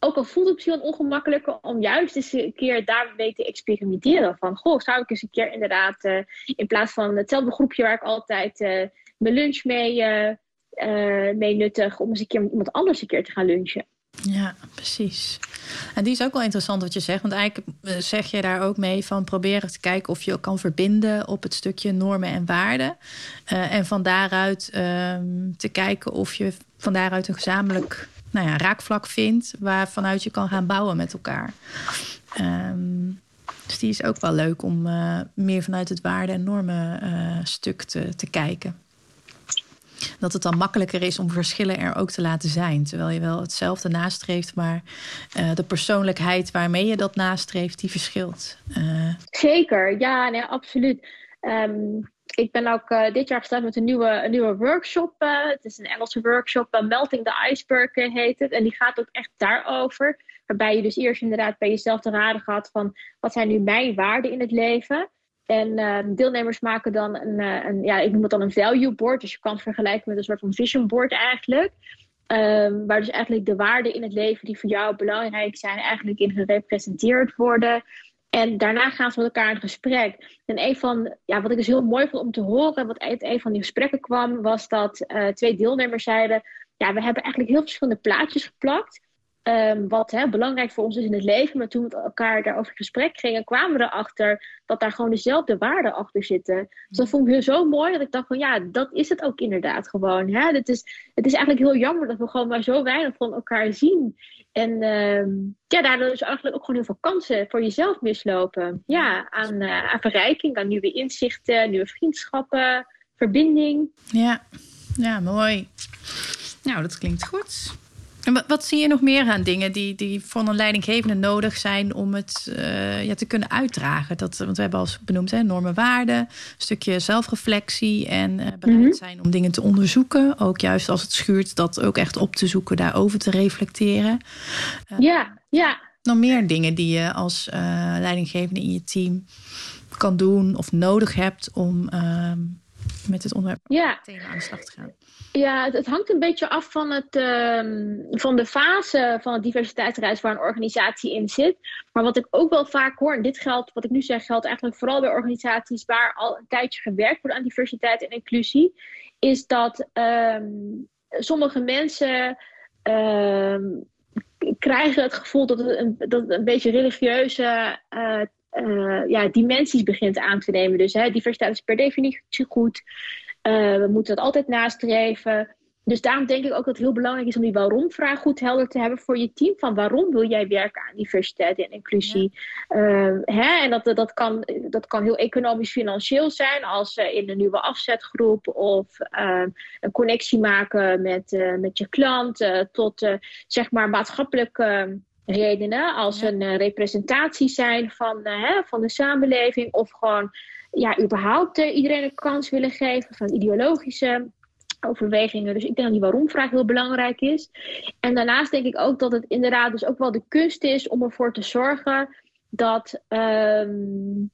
ook al voelt het misschien ongemakkelijker, om juist eens een keer daarmee te experimenteren. Van, goh, zou ik eens een keer inderdaad, uh, in plaats van hetzelfde groepje waar ik altijd uh, mijn lunch mee, uh, mee nuttig, om eens een keer met iemand anders een keer te gaan lunchen. Ja, precies. En die is ook wel interessant wat je zegt. Want eigenlijk zeg je daar ook mee van proberen te kijken of je kan verbinden op het stukje normen en waarden. Uh, en van daaruit uh, te kijken of je van daaruit een gezamenlijk nou ja, raakvlak vindt waar vanuit je kan gaan bouwen met elkaar. Um, dus die is ook wel leuk om uh, meer vanuit het waarde- en normen stuk te, te kijken dat het dan makkelijker is om verschillen er ook te laten zijn. Terwijl je wel hetzelfde nastreeft, maar uh, de persoonlijkheid waarmee je dat nastreeft, die verschilt. Uh... Zeker, ja, nee, absoluut. Um, ik ben ook uh, dit jaar gestart met een nieuwe, een nieuwe workshop. het is een Engelse workshop, Melting the Iceberg heet het. En die gaat ook echt daarover. Waarbij je dus eerst inderdaad bij jezelf te raden gaat van wat zijn nu mijn waarden in het leven. En uh, deelnemers maken dan een, uh, een, ja, ik noem het dan een value board. Dus je kan het vergelijken met een soort van vision board eigenlijk. Um, waar dus eigenlijk de waarden in het leven die voor jou belangrijk zijn, eigenlijk in gerepresenteerd worden. En daarna gaan ze met elkaar in gesprek. En een van, ja, wat ik dus heel mooi vond om te horen, wat uit een van die gesprekken kwam, was dat uh, twee deelnemers zeiden: Ja, we hebben eigenlijk heel verschillende plaatjes geplakt. Um, wat hè, belangrijk voor ons is in het leven. Maar toen we met elkaar daarover in gesprek gingen, kwamen we erachter dat daar gewoon dezelfde waarden achter zitten. Dus dat vond ik zo mooi dat ik dacht van ja, dat is het ook inderdaad gewoon. Hè? Het, is, het is eigenlijk heel jammer dat we gewoon maar zo weinig van elkaar zien. En um, ja, daardoor is eigenlijk ook gewoon heel veel kansen voor jezelf mislopen. Ja, aan, uh, aan verrijking, aan nieuwe inzichten, nieuwe vriendschappen, verbinding. Ja, ja mooi. Nou, dat klinkt goed. En wat zie je nog meer aan dingen die, die voor een leidinggevende nodig zijn om het uh, ja, te kunnen uitdragen? Dat, want we hebben al benoemd, hè, normen, waarden, een stukje zelfreflectie en uh, bereid -hmm. zijn om dingen te onderzoeken. Ook juist als het schuurt, dat ook echt op te zoeken, daarover te reflecteren. Uh, ja, ja. Nog meer dingen die je als leidinggevende in je team kan doen of nodig hebt om ehm, met het onderwerp ja. thema aan de slag te gaan. Ja, het, het, hangt een beetje af van, het, um, van de fase van het diversiteitsreis waar een organisatie in zit. Maar wat ik ook wel vaak hoor, en dit geldt, wat ik nu zeg, geldt eigenlijk vooral bij organisaties waar al een tijdje gewerkt wordt aan diversiteit en inclusie, is dat um, sommige mensen um, krijgen het gevoel dat het een, dat het een beetje religieuze uh, ja, dimensies begint aan te nemen. Dus hè, diversiteit is per definitie goed. we moeten dat altijd nastreven. Dus daarom denk ik ook dat het heel belangrijk is om die waarom-vraag goed helder te hebben voor je team. Van waarom wil jij werken aan diversiteit en inclusie? Ehm, hè? En dat, dat, kan, dat kan heel economisch-financieel zijn, als uh, in een nieuwe afzetgroep of ehm, een connectie maken met, met je klant, tot zeg maar maatschappelijke redenen, als een representatie zijn van, hè, van de samenleving, of gewoon ja, überhaupt iedereen een kans willen geven van ideologische overwegingen. Dus ik denk dat die waarom-vraag heel belangrijk is. En daarnaast denk ik ook dat het inderdaad dus ook wel de kunst is om ervoor te zorgen dat, ehm,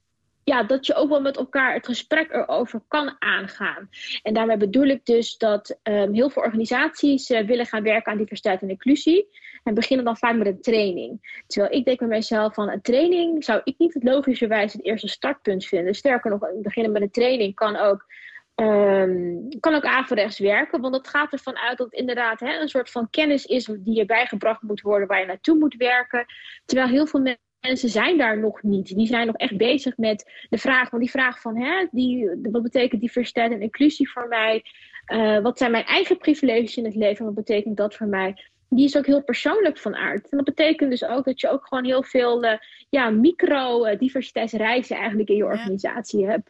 ja, dat je ook wel met elkaar het gesprek erover kan aangaan. En daarmee bedoel ik dus dat um, heel veel organisaties uh, willen gaan werken aan diversiteit en inclusie. En beginnen dan vaak met een training. Terwijl ik denk bij mezelf van een training zou ik niet het logischerwijs het eerste startpunt vinden. Sterker nog, beginnen met een training kan ook Um, kan ook averechts werken, want het gaat ervan uit dat het inderdaad hè, een soort van kennis is die je bijgebracht moet worden waar je naartoe moet werken. Terwijl heel veel mensen zijn daar nog niet. Die zijn nog echt bezig met de vraag, want die vraag van hè, die, wat betekent diversiteit en inclusie voor mij? Uh, wat zijn mijn eigen privileges in het leven? Wat betekent dat voor mij? Die is ook heel persoonlijk van aard. En dat betekent dus ook dat je ook gewoon heel veel uh, ja, micro-diversiteitsreizen eigenlijk in je organisatie hebt.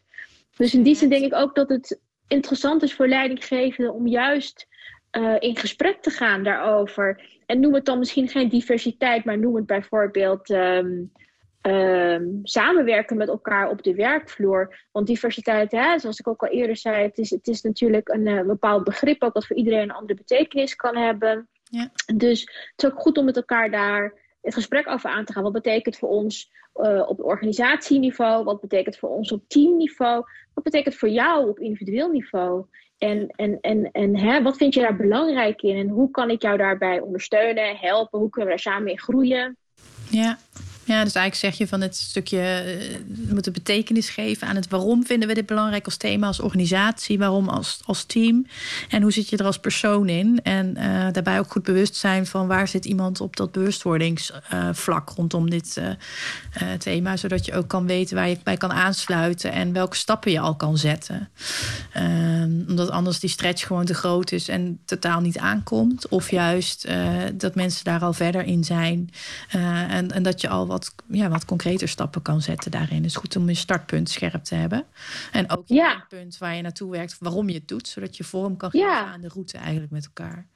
Dus in die zin denk ik ook dat het interessant is voor leidinggevenden om juist uh, in gesprek te gaan daarover. En noem het dan misschien geen diversiteit, maar noem het bijvoorbeeld um, um, samenwerken met elkaar op de werkvloer. Want diversiteit, hè, zoals ik ook al eerder zei, het is, het is natuurlijk een uh, bepaald begrip ook dat voor iedereen een andere betekenis kan hebben. Ja. Dus het is ook goed om met elkaar daar het gesprek over aan te gaan. Wat betekent voor ons uh, op organisatieniveau? Wat betekent voor ons op teamniveau? Wat betekent voor jou op individueel niveau? En, en, en, en hè, wat vind je daar belangrijk in? En hoe kan ik jou daarbij ondersteunen, helpen? Hoe kunnen we daar samen in groeien? Ja, ja, dus eigenlijk zeg je van het stukje uh, we moeten betekenis geven aan het waarom vinden we dit belangrijk als thema, als organisatie, waarom als, als team en hoe zit je er als persoon in. En uh, daarbij ook goed bewust zijn van waar zit iemand op dat bewustwordingsvlak uh, rondom dit thema, zodat je ook kan weten waar je bij kan aansluiten en welke stappen je al kan zetten. Ehm, omdat anders die stretch gewoon te groot is en totaal niet aankomt. Of juist dat mensen daar al verder in zijn en, en dat je al wat, ja, wat concreter stappen kan zetten daarin. Het is goed om je startpunt scherp te hebben. En ook je ja. punt waar je naartoe werkt, waarom je het doet, zodat je vorm kan geven aan de route eigenlijk met elkaar.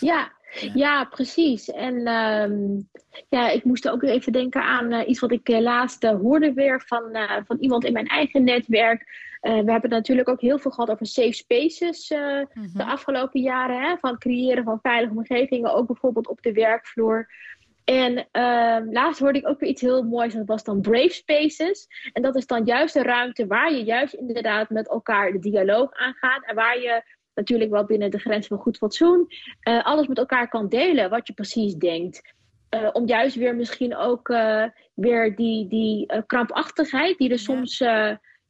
Ja, ja. precies. En ehm, ja, ik moest ook even denken aan uh, iets wat ik uh, laatst uh, hoorde weer van, van iemand in mijn eigen netwerk. we hebben natuurlijk ook heel veel gehad over safe spaces mhm. de afgelopen jaren. Hè, van creëren van veilige omgevingen, ook bijvoorbeeld op de werkvloer. En uh, laatst hoorde ik ook weer iets heel moois. Dat was dan Brave Spaces. En dat is dan juist de ruimte waar je juist inderdaad met elkaar de dialoog aangaat. En waar je natuurlijk wel binnen de grens van goed fatsoen uh, alles met elkaar kan delen. Wat je precies denkt. Uh, om juist weer misschien ook uh, weer die, die krampachtigheid die er soms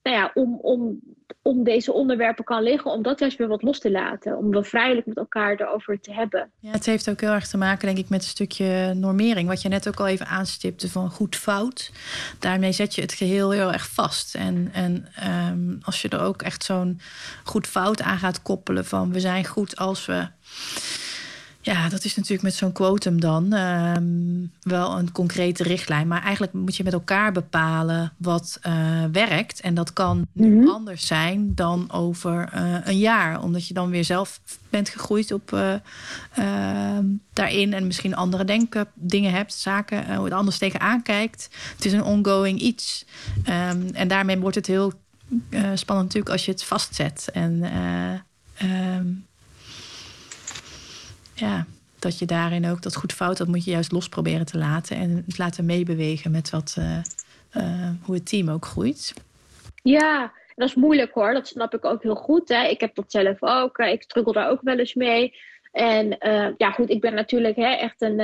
nou ja, om, om, om deze onderwerpen kan liggen, om dat juist weer wat los te laten. Om wel vrijelijk met elkaar erover te hebben. Ja, het heeft ook heel erg te maken, denk ik, met een stukje normering. Wat je net ook al even aanstipte van goed-fout. Daarmee zet je het geheel heel erg vast. En, en um, als je er ook echt zo'n goed-fout aan gaat koppelen van we zijn goed als we ja, dat is natuurlijk met zo'n quotum dan ehm, wel een concrete richtlijn. Maar eigenlijk moet je met elkaar bepalen wat uh, werkt. En dat kan nu mhm. anders zijn dan over uh, een jaar. Omdat je dan weer zelf bent gegroeid op, uh, daarin. En misschien andere denken, dingen hebt, zaken, hoe het anders tegenaan kijkt. Het is een ongoing iets. Um, en daarmee wordt het heel spannend natuurlijk als je het vastzet. En ja, dat je daarin ook dat goed fout, dat moet je juist los proberen te laten. En het laten meebewegen met wat, uh, uh, hoe het team ook groeit. Ja, dat is moeilijk hoor. Dat snap ik ook heel goed. Hè. Ik heb dat zelf ook. Uh, ik struggle daar ook wel eens mee. En ja, goed, ik ben natuurlijk hè, echt een,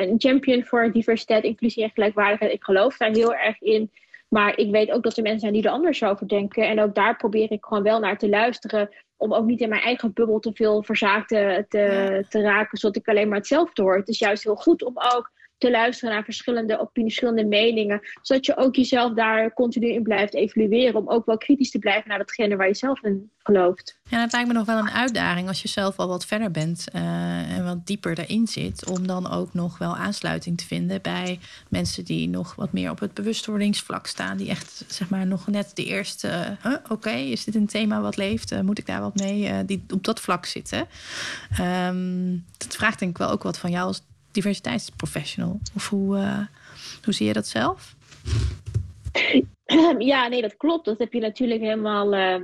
een champion voor diversiteit, inclusie en gelijkwaardigheid. Ik geloof daar heel erg in. Maar ik weet ook dat er mensen zijn die er anders over denken. En ook daar probeer ik gewoon wel naar te luisteren om ook niet in mijn eigen bubbel te veel verzaakt te, te, te raken, zodat ik alleen maar hetzelfde hoor. Het is juist heel goed om ook te luisteren naar verschillende opinies, verschillende meningen. Zodat je ook jezelf daar continu in blijft evalueren. Om ook wel kritisch te blijven naar datgene waar je zelf in gelooft. Ja, dat lijkt me nog wel een uitdaging als je zelf al wat verder bent uh, en wat dieper daarin zit. Om dan ook nog wel aansluiting te vinden bij mensen die nog wat meer op het bewustwordingsvlak staan. Die echt, zeg maar, nog net de eerste. Uh, Oké, is dit een thema wat leeft? Uh, moet ik daar wat mee? die op dat vlak zitten. Um, dat vraagt denk ik wel ook wat van jou als diversiteitsprofessional. Of hoe, hoe zie je dat zelf? Ja, nee, dat klopt. Dat heb je natuurlijk helemaal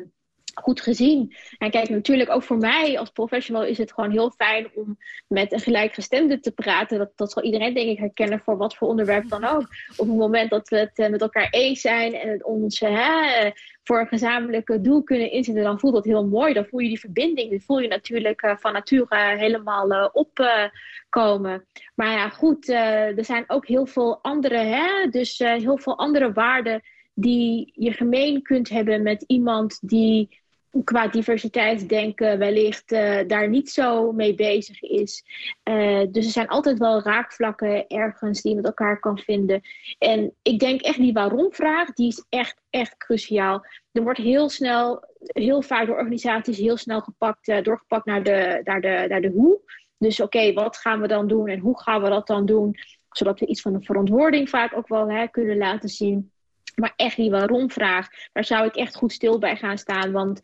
goed gezien. En kijk, natuurlijk ook voor mij als professional is het gewoon heel fijn om met een gelijkgestemde te praten. Dat, dat zal iedereen denk ik herkennen voor wat voor onderwerp dan ook. Op het moment dat we het eh, met elkaar eens zijn en het ons hè, voor een gezamenlijke doel kunnen inzetten, dan voelt dat heel mooi. Dan voel je die verbinding. Die voel je natuurlijk uh, van nature helemaal uh, opkomen. maar ja, goed, er zijn ook heel veel andere, hè, dus heel veel andere waarden die je gemeen kunt hebben met iemand die qua diversiteitsdenken wellicht uh, daar niet zo mee bezig is. Uh, dus er zijn altijd wel raakvlakken ergens die je met elkaar kan vinden. En ik denk echt die waarom-vraag, die is echt, echt cruciaal. Er wordt heel snel, heel vaak door organisaties heel snel gepakt, uh, doorgepakt naar de, naar, de, naar de hoe. Dus oké, wat gaan we dan doen en hoe gaan we dat dan doen? Zodat we iets van de verantwoording vaak ook wel hè, kunnen laten zien. Maar echt die waarom-vraag, daar zou ik echt goed stil bij gaan staan. Want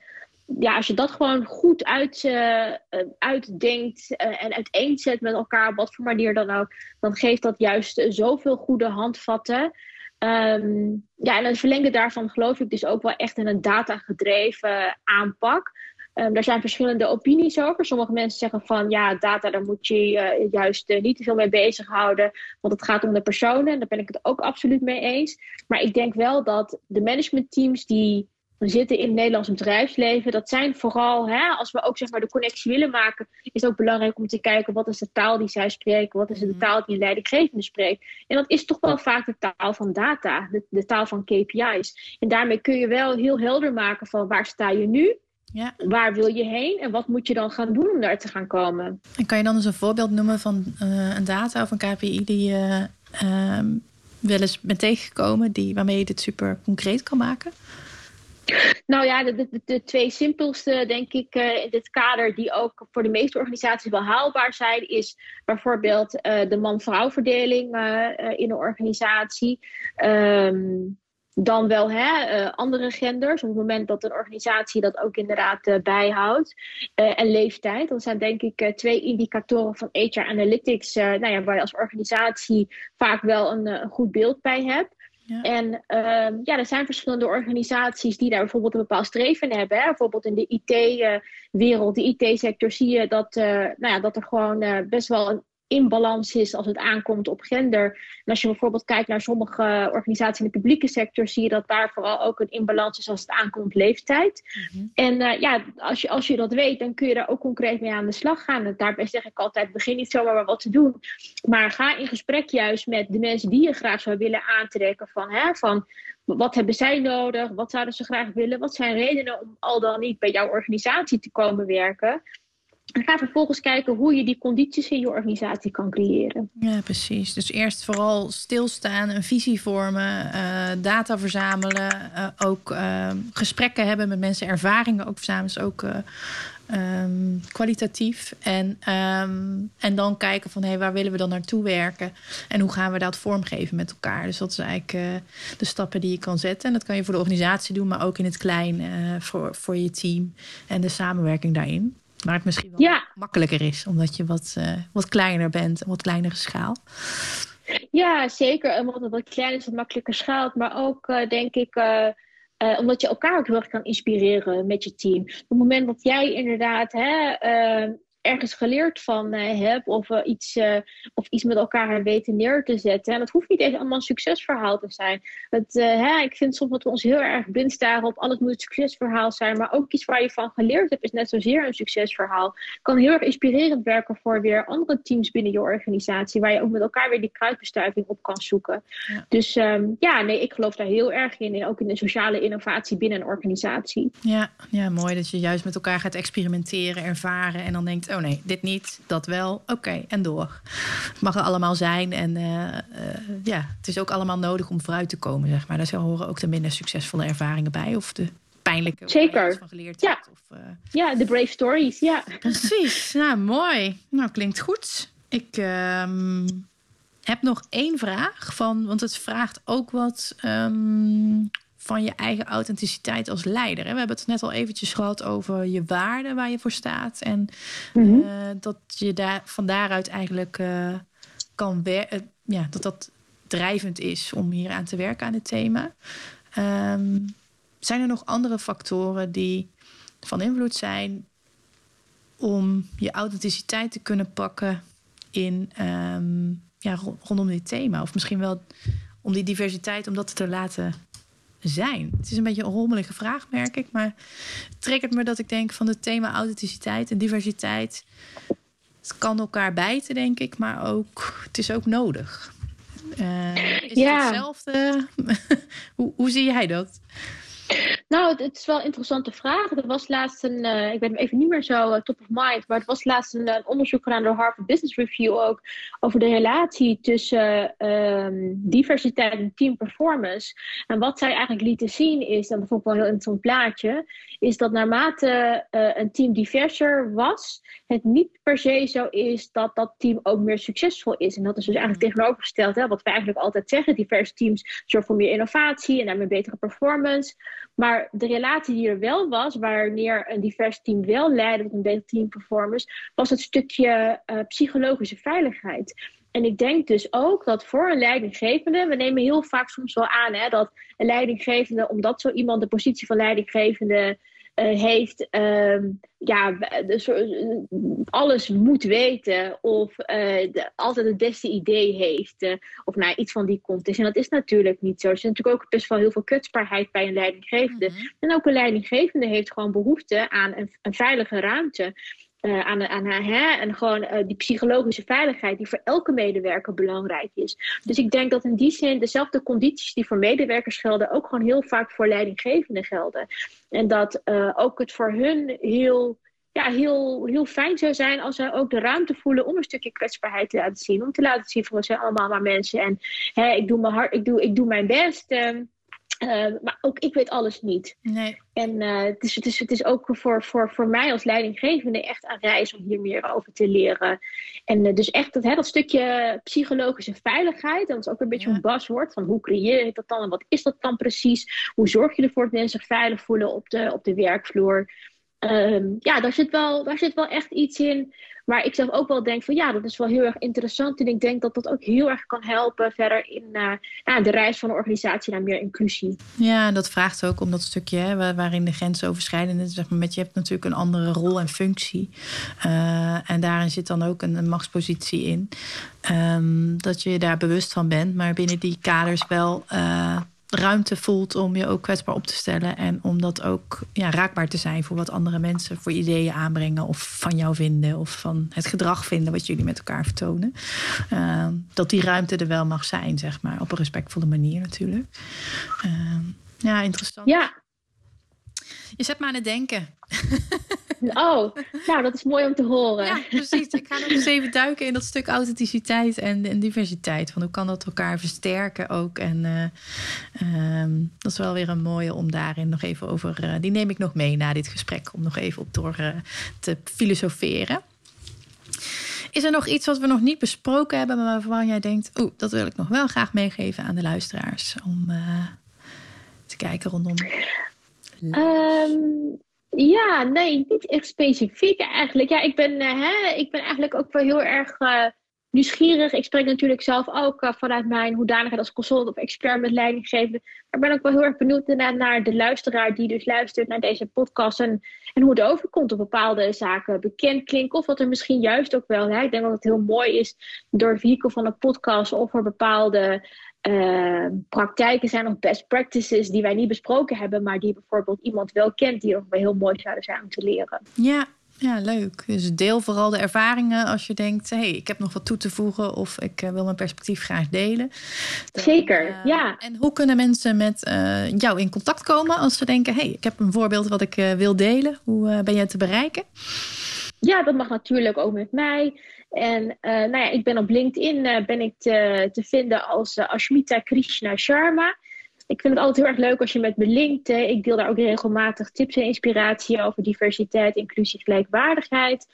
ja, als je dat gewoon goed uit, uh, uitdenkt uh, en uiteenzet met elkaar, op wat voor manier dan ook, dan geeft dat juist zoveel goede handvatten. Um, ja, en het verlengde daarvan geloof ik dus ook wel echt in een datagedreven aanpak. Um, daar zijn verschillende opinies over. Sommige mensen zeggen van ja, data, daar moet je juist niet te veel mee bezighouden. Want het gaat om de personen. En daar ben ik het ook absoluut mee eens. Maar ik denk wel dat de managementteams die zitten in het Nederlands bedrijfsleven, dat zijn vooral, hè, als we ook zeg maar de connectie willen maken, is het ook belangrijk om te kijken wat is de taal die zij spreken, wat is de mhm. taal die een leidinggevende spreekt. En dat is toch wel vaak de taal van data, de, de taal van KPI's. En daarmee kun je wel heel helder maken van waar sta je nu, ja. Waar wil je heen en wat moet je dan gaan doen om daar te gaan komen? En kan je dan eens een voorbeeld noemen van uh, een data of een KPI die je uh, wel eens bent tegengekomen, die, waarmee je dit super concreet kan maken? Nou ja, de, de, twee simpelste, denk ik, uh, in dit kader, die ook voor de meeste organisaties wel haalbaar zijn, is bijvoorbeeld uh, de man-vrouw verdeling uh, in een organisatie. Um, dan wel hè, andere genders, op het moment dat een organisatie dat ook inderdaad bijhoudt. en leeftijd, dat zijn denk ik twee indicatoren van HR Analytics, nou ja, waar je als organisatie vaak wel een goed beeld bij hebt. En uh, ja, er zijn verschillende organisaties die daar bijvoorbeeld een bepaald streven hebben. Hè. Bijvoorbeeld in de IT-wereld, de IT-sector, zie je dat, uh, nou ja, dat er gewoon uh, best wel een in balans is als het aankomt op gender. En als je bijvoorbeeld kijkt naar sommige organisaties in de publieke sector, zie je dat daar vooral ook een inbalans is als het aankomt op leeftijd. Mhm. En uh, ja, als je, als je dat weet, dan kun je daar ook concreet mee aan de slag gaan. En daarbij zeg ik altijd: begin niet zomaar maar wat te doen. Maar ga in gesprek juist met de mensen die je graag zou willen aantrekken. Van, hè, van wat hebben zij nodig? Wat zouden ze graag willen? Wat zijn redenen om al dan niet bij jouw organisatie te komen werken? En ga vervolgens kijken hoe je die condities in je organisatie kan creëren. Ja, precies. Dus eerst vooral stilstaan, een visie vormen, uh, data verzamelen, uh, ook uh, gesprekken hebben met mensen, ervaringen ook verzamelen. Ook um, kwalitatief. En, um, en dan kijken van hé, hey, waar willen we dan naartoe werken? En hoe gaan we dat vormgeven met elkaar? Dus dat is eigenlijk de stappen die je kan zetten. En dat kan je voor de organisatie doen, maar ook in het klein voor, voor je team en de samenwerking daarin. Maar het misschien wel makkelijker is, omdat je wat, uh, wat kleiner bent, een wat kleinere schaal. Ja, zeker. Omdat het wat kleiner is, wat makkelijker schaalt. Maar ook, uh, denk ik, uh, omdat je elkaar ook heel erg kan inspireren met je team. Op het moment dat jij inderdaad hè, ergens geleerd van uh, heb of, uh, iets, uh, of iets met elkaar weten neer te zetten. En dat hoeft niet eens allemaal een succesverhaal te zijn. Het, hè, ik vind soms dat we ons heel erg blind staren op alles moet een succesverhaal zijn. Maar ook iets waar je van geleerd hebt is net zozeer een succesverhaal. Kan heel erg inspirerend werken voor weer andere teams binnen je organisatie. Waar je ook met elkaar weer die kruidbestuiving op kan zoeken. Ja. Dus um, ja, nee, ik geloof daar heel erg in. En ook in de sociale innovatie binnen een organisatie. Ja, ja, mooi dat je juist met elkaar gaat experimenteren, ervaren. En dan denkt, oh nee, dit niet, dat wel. Oké, en door. Het mag er allemaal zijn. En uh, ja, het is ook allemaal nodig om vooruit te komen, zeg maar. Daar horen ook de minder succesvolle ervaringen bij. Of de pijnlijke Zeker. van geleerd ja. Of, ja, de brave stories, ja. Precies, nou mooi. Nou, klinkt goed. Ik ehm, heb nog één vraag van, want het vraagt ook wat ehm, van je eigen authenticiteit als leider. We hebben het net al eventjes gehad over je waarden waar je voor staat. En mhm. eh, dat je daar van daaruit eigenlijk uh, kan werken. Ja, dat dat drijvend is om hier aan te werken aan dit thema. Ehm, zijn er nog andere factoren die van invloed zijn om je authenticiteit te kunnen pakken in ehm, ja, rondom dit thema? Of misschien wel om die diversiteit, om dat te laten zijn? Het is een beetje een rommelige vraag, merk ik. Maar het triggert me dat ik denk van het thema authenticiteit en diversiteit. Het kan elkaar bijten, denk ik, maar ook, het is ook nodig. Uh, is ja. het hetzelfde? hoe, hoe zie jij dat? Nou, het, is wel een interessante vraag. Er was laatst een, uh, ik ben even niet meer zo uh, top of mind, maar het was laatst een, een, onderzoek gedaan door Harvard Business Review ook over de relatie tussen uh, diversiteit en team performance. En wat zij eigenlijk lieten zien is, en dat vond ik wel een heel interessant plaatje, is dat naarmate uh, een team diverser was, het niet per se zo is dat dat team ook meer succesvol is. En dat is dus eigenlijk mm. tegenovergesteld, hè, wat we eigenlijk altijd zeggen, diverse teams zorgen voor meer innovatie en daarmee betere performance. Maar de relatie die er wel was, wanneer een divers team wel leidde tot een betere teamperformance, was het stukje uh, psychologische veiligheid. En ik denk dus ook dat voor een leidinggevende, we nemen heel vaak soms wel aan hè, dat een leidinggevende, omdat zo iemand de positie van leidinggevende heeft, uh, ja, dus, alles moet weten of de, altijd het beste idee heeft. of nou, iets van die komt. En dat is natuurlijk niet zo. Er is natuurlijk ook best wel heel veel kwetsbaarheid bij een leidinggevende. Mhm. En ook een leidinggevende heeft gewoon behoefte aan een, een veilige ruimte. Uh, aan, hè, en gewoon uh, die psychologische veiligheid die voor elke medewerker belangrijk is. Dus ik denk dat in die zin dezelfde condities die voor medewerkers gelden, ook gewoon heel vaak voor leidinggevenden gelden. En dat uh, ook het voor hun heel, ja, heel, heel fijn zou zijn als zij ook de ruimte voelen om een stukje kwetsbaarheid te laten zien. Om te laten zien van we zijn allemaal maar mensen en hè, ik, doe mijn hart, ik, doe, ik doe mijn best. Ehm, uh, maar ook ik weet alles niet. Nee. En uh, het, is, het, is, het is ook voor, voor, voor mij als leidinggevende echt een reis om hier meer over te leren. En uh, dus echt dat, hè, dat stukje psychologische veiligheid, dat is ook een beetje ja. een buzzword van hoe creëer je dat dan en wat is dat dan precies? Hoe zorg je ervoor dat mensen zich veilig voelen op de, op de werkvloer? Um, ja, daar zit, wel, daar zit wel echt iets in maar ik zelf ook wel denk van ja, dat is wel heel erg interessant. En ik denk dat dat ook heel erg kan helpen verder in uh, de reis van de organisatie naar meer inclusie. Ja, dat vraagt ook om dat stukje hè, waarin de grensoverschrijdende, zeg maar, met je hebt natuurlijk een andere rol en functie. Uh, en daarin zit dan ook een, een machtspositie in. Um, dat je je daar bewust van bent, maar binnen die kaders wel. Uh, ruimte voelt om je ook kwetsbaar op te stellen. En om dat ook ja, raakbaar te zijn voor wat andere mensen voor ideeën aanbrengen. Of van jou vinden. Of van het gedrag vinden wat jullie met elkaar vertonen. Uh, dat die ruimte er wel mag zijn, zeg maar. Op een respectvolle manier natuurlijk. Uh, ja, interessant. Ja. Je zet me aan het denken. Oh, nou, dat is mooi om te horen. Ja, precies. Ik ga nog eens even duiken in dat stuk authenticiteit en, en diversiteit. Van hoe kan dat elkaar versterken ook? En uh, um, dat is wel weer een mooie om daarin nog even over. Uh, die neem ik nog mee na dit gesprek om nog even op door uh, te filosoferen. Is er nog iets wat we nog niet besproken hebben, maar waarvan jij denkt: oeh, dat wil ik nog wel graag meegeven aan de luisteraars om te kijken rondom? Um, ja, nee, niet echt specifiek eigenlijk. Ja, ik ben, uh, hè, ik ben eigenlijk ook wel heel erg uh, nieuwsgierig. Ik spreek natuurlijk zelf ook uh, vanuit mijn hoedanigheid als consultant of expert met leidinggevende. Maar ik ben ook wel heel erg benieuwd naar, de luisteraar die dus luistert naar deze podcast. En, en hoe het overkomt op bepaalde zaken bekend klinken. Of wat er misschien juist ook wel. Hè, ik denk dat het heel mooi is door het vehikel van een podcast of voor bepaalde uh, praktijken zijn of best practices die wij niet besproken hebben, maar die bijvoorbeeld iemand wel kent, die ook wel heel mooi zouden zijn om te leren. Ja, ja, leuk. Dus deel vooral de ervaringen als je denkt: hé, hey, ik heb nog wat toe te voegen of ik uh, wil mijn perspectief graag delen. Dan, Zeker, uh, ja. En hoe kunnen mensen met uh, jou in contact komen als ze denken: hé, hey, ik heb een voorbeeld wat ik wil delen? Hoe ben jij te bereiken? ja, dat mag natuurlijk ook met mij. En nou ja, ik ben op LinkedIn ben ik te, te vinden als Ashmita Krishna Sharma. Ik vind het altijd heel erg leuk als je met me linkt. Ik deel daar ook regelmatig tips en inspiratie over diversiteit, inclusie, gelijkwaardigheid.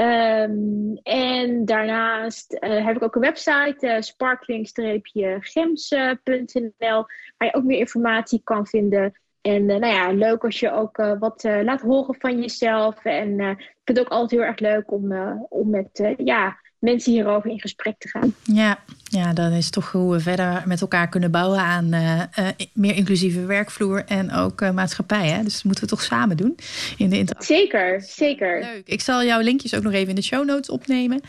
Um, en daarnaast heb ik ook een website, uh, sparkling-gems.nl, waar je ook meer informatie kan vinden. En nou ja, leuk als je ook wat laat horen van jezelf. En vind het ook altijd heel erg leuk om, om met ja, mensen hierover in gesprek te gaan. Ja, ja, dan is toch hoe we verder met elkaar kunnen bouwen aan uh, meer inclusieve werkvloer en ook maatschappij. Hè? Dus dat moeten we toch samen doen in de interactie. Zeker, zeker. Leuk. Ik zal jouw linkjes ook nog even in de show notes opnemen.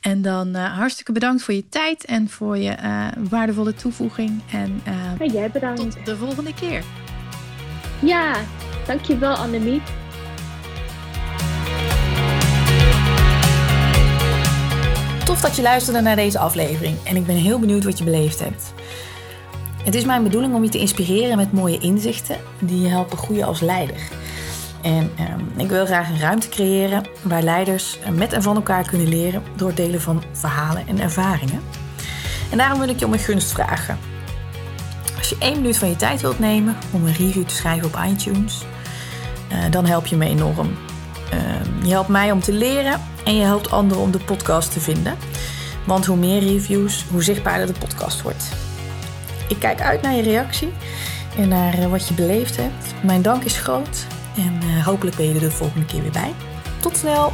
En dan hartstikke bedankt voor je tijd en voor je waardevolle toevoeging. En ja, jij bedankt. tot de volgende keer. Ja, dankjewel Annemiek. Tof dat je luisterde naar deze aflevering en ik ben heel benieuwd wat je beleefd hebt. Het is mijn bedoeling om je te inspireren met mooie inzichten die je helpen groeien als leider. En eh, ik wil graag een ruimte creëren waar leiders met en van elkaar kunnen leren door het delen van verhalen en ervaringen. En daarom wil ik je om een gunst vragen. Als je één minuut van je tijd wilt nemen om een review te schrijven op iTunes, uh, dan help je me enorm. Uh, je helpt mij om te leren en je helpt anderen om de podcast te vinden. Want hoe meer reviews, hoe zichtbaarder de podcast wordt. Ik kijk uit naar je reactie en naar eh, wat je beleefd hebt. Mijn dank is groot en eh, hopelijk ben je er de volgende keer weer bij. Tot snel!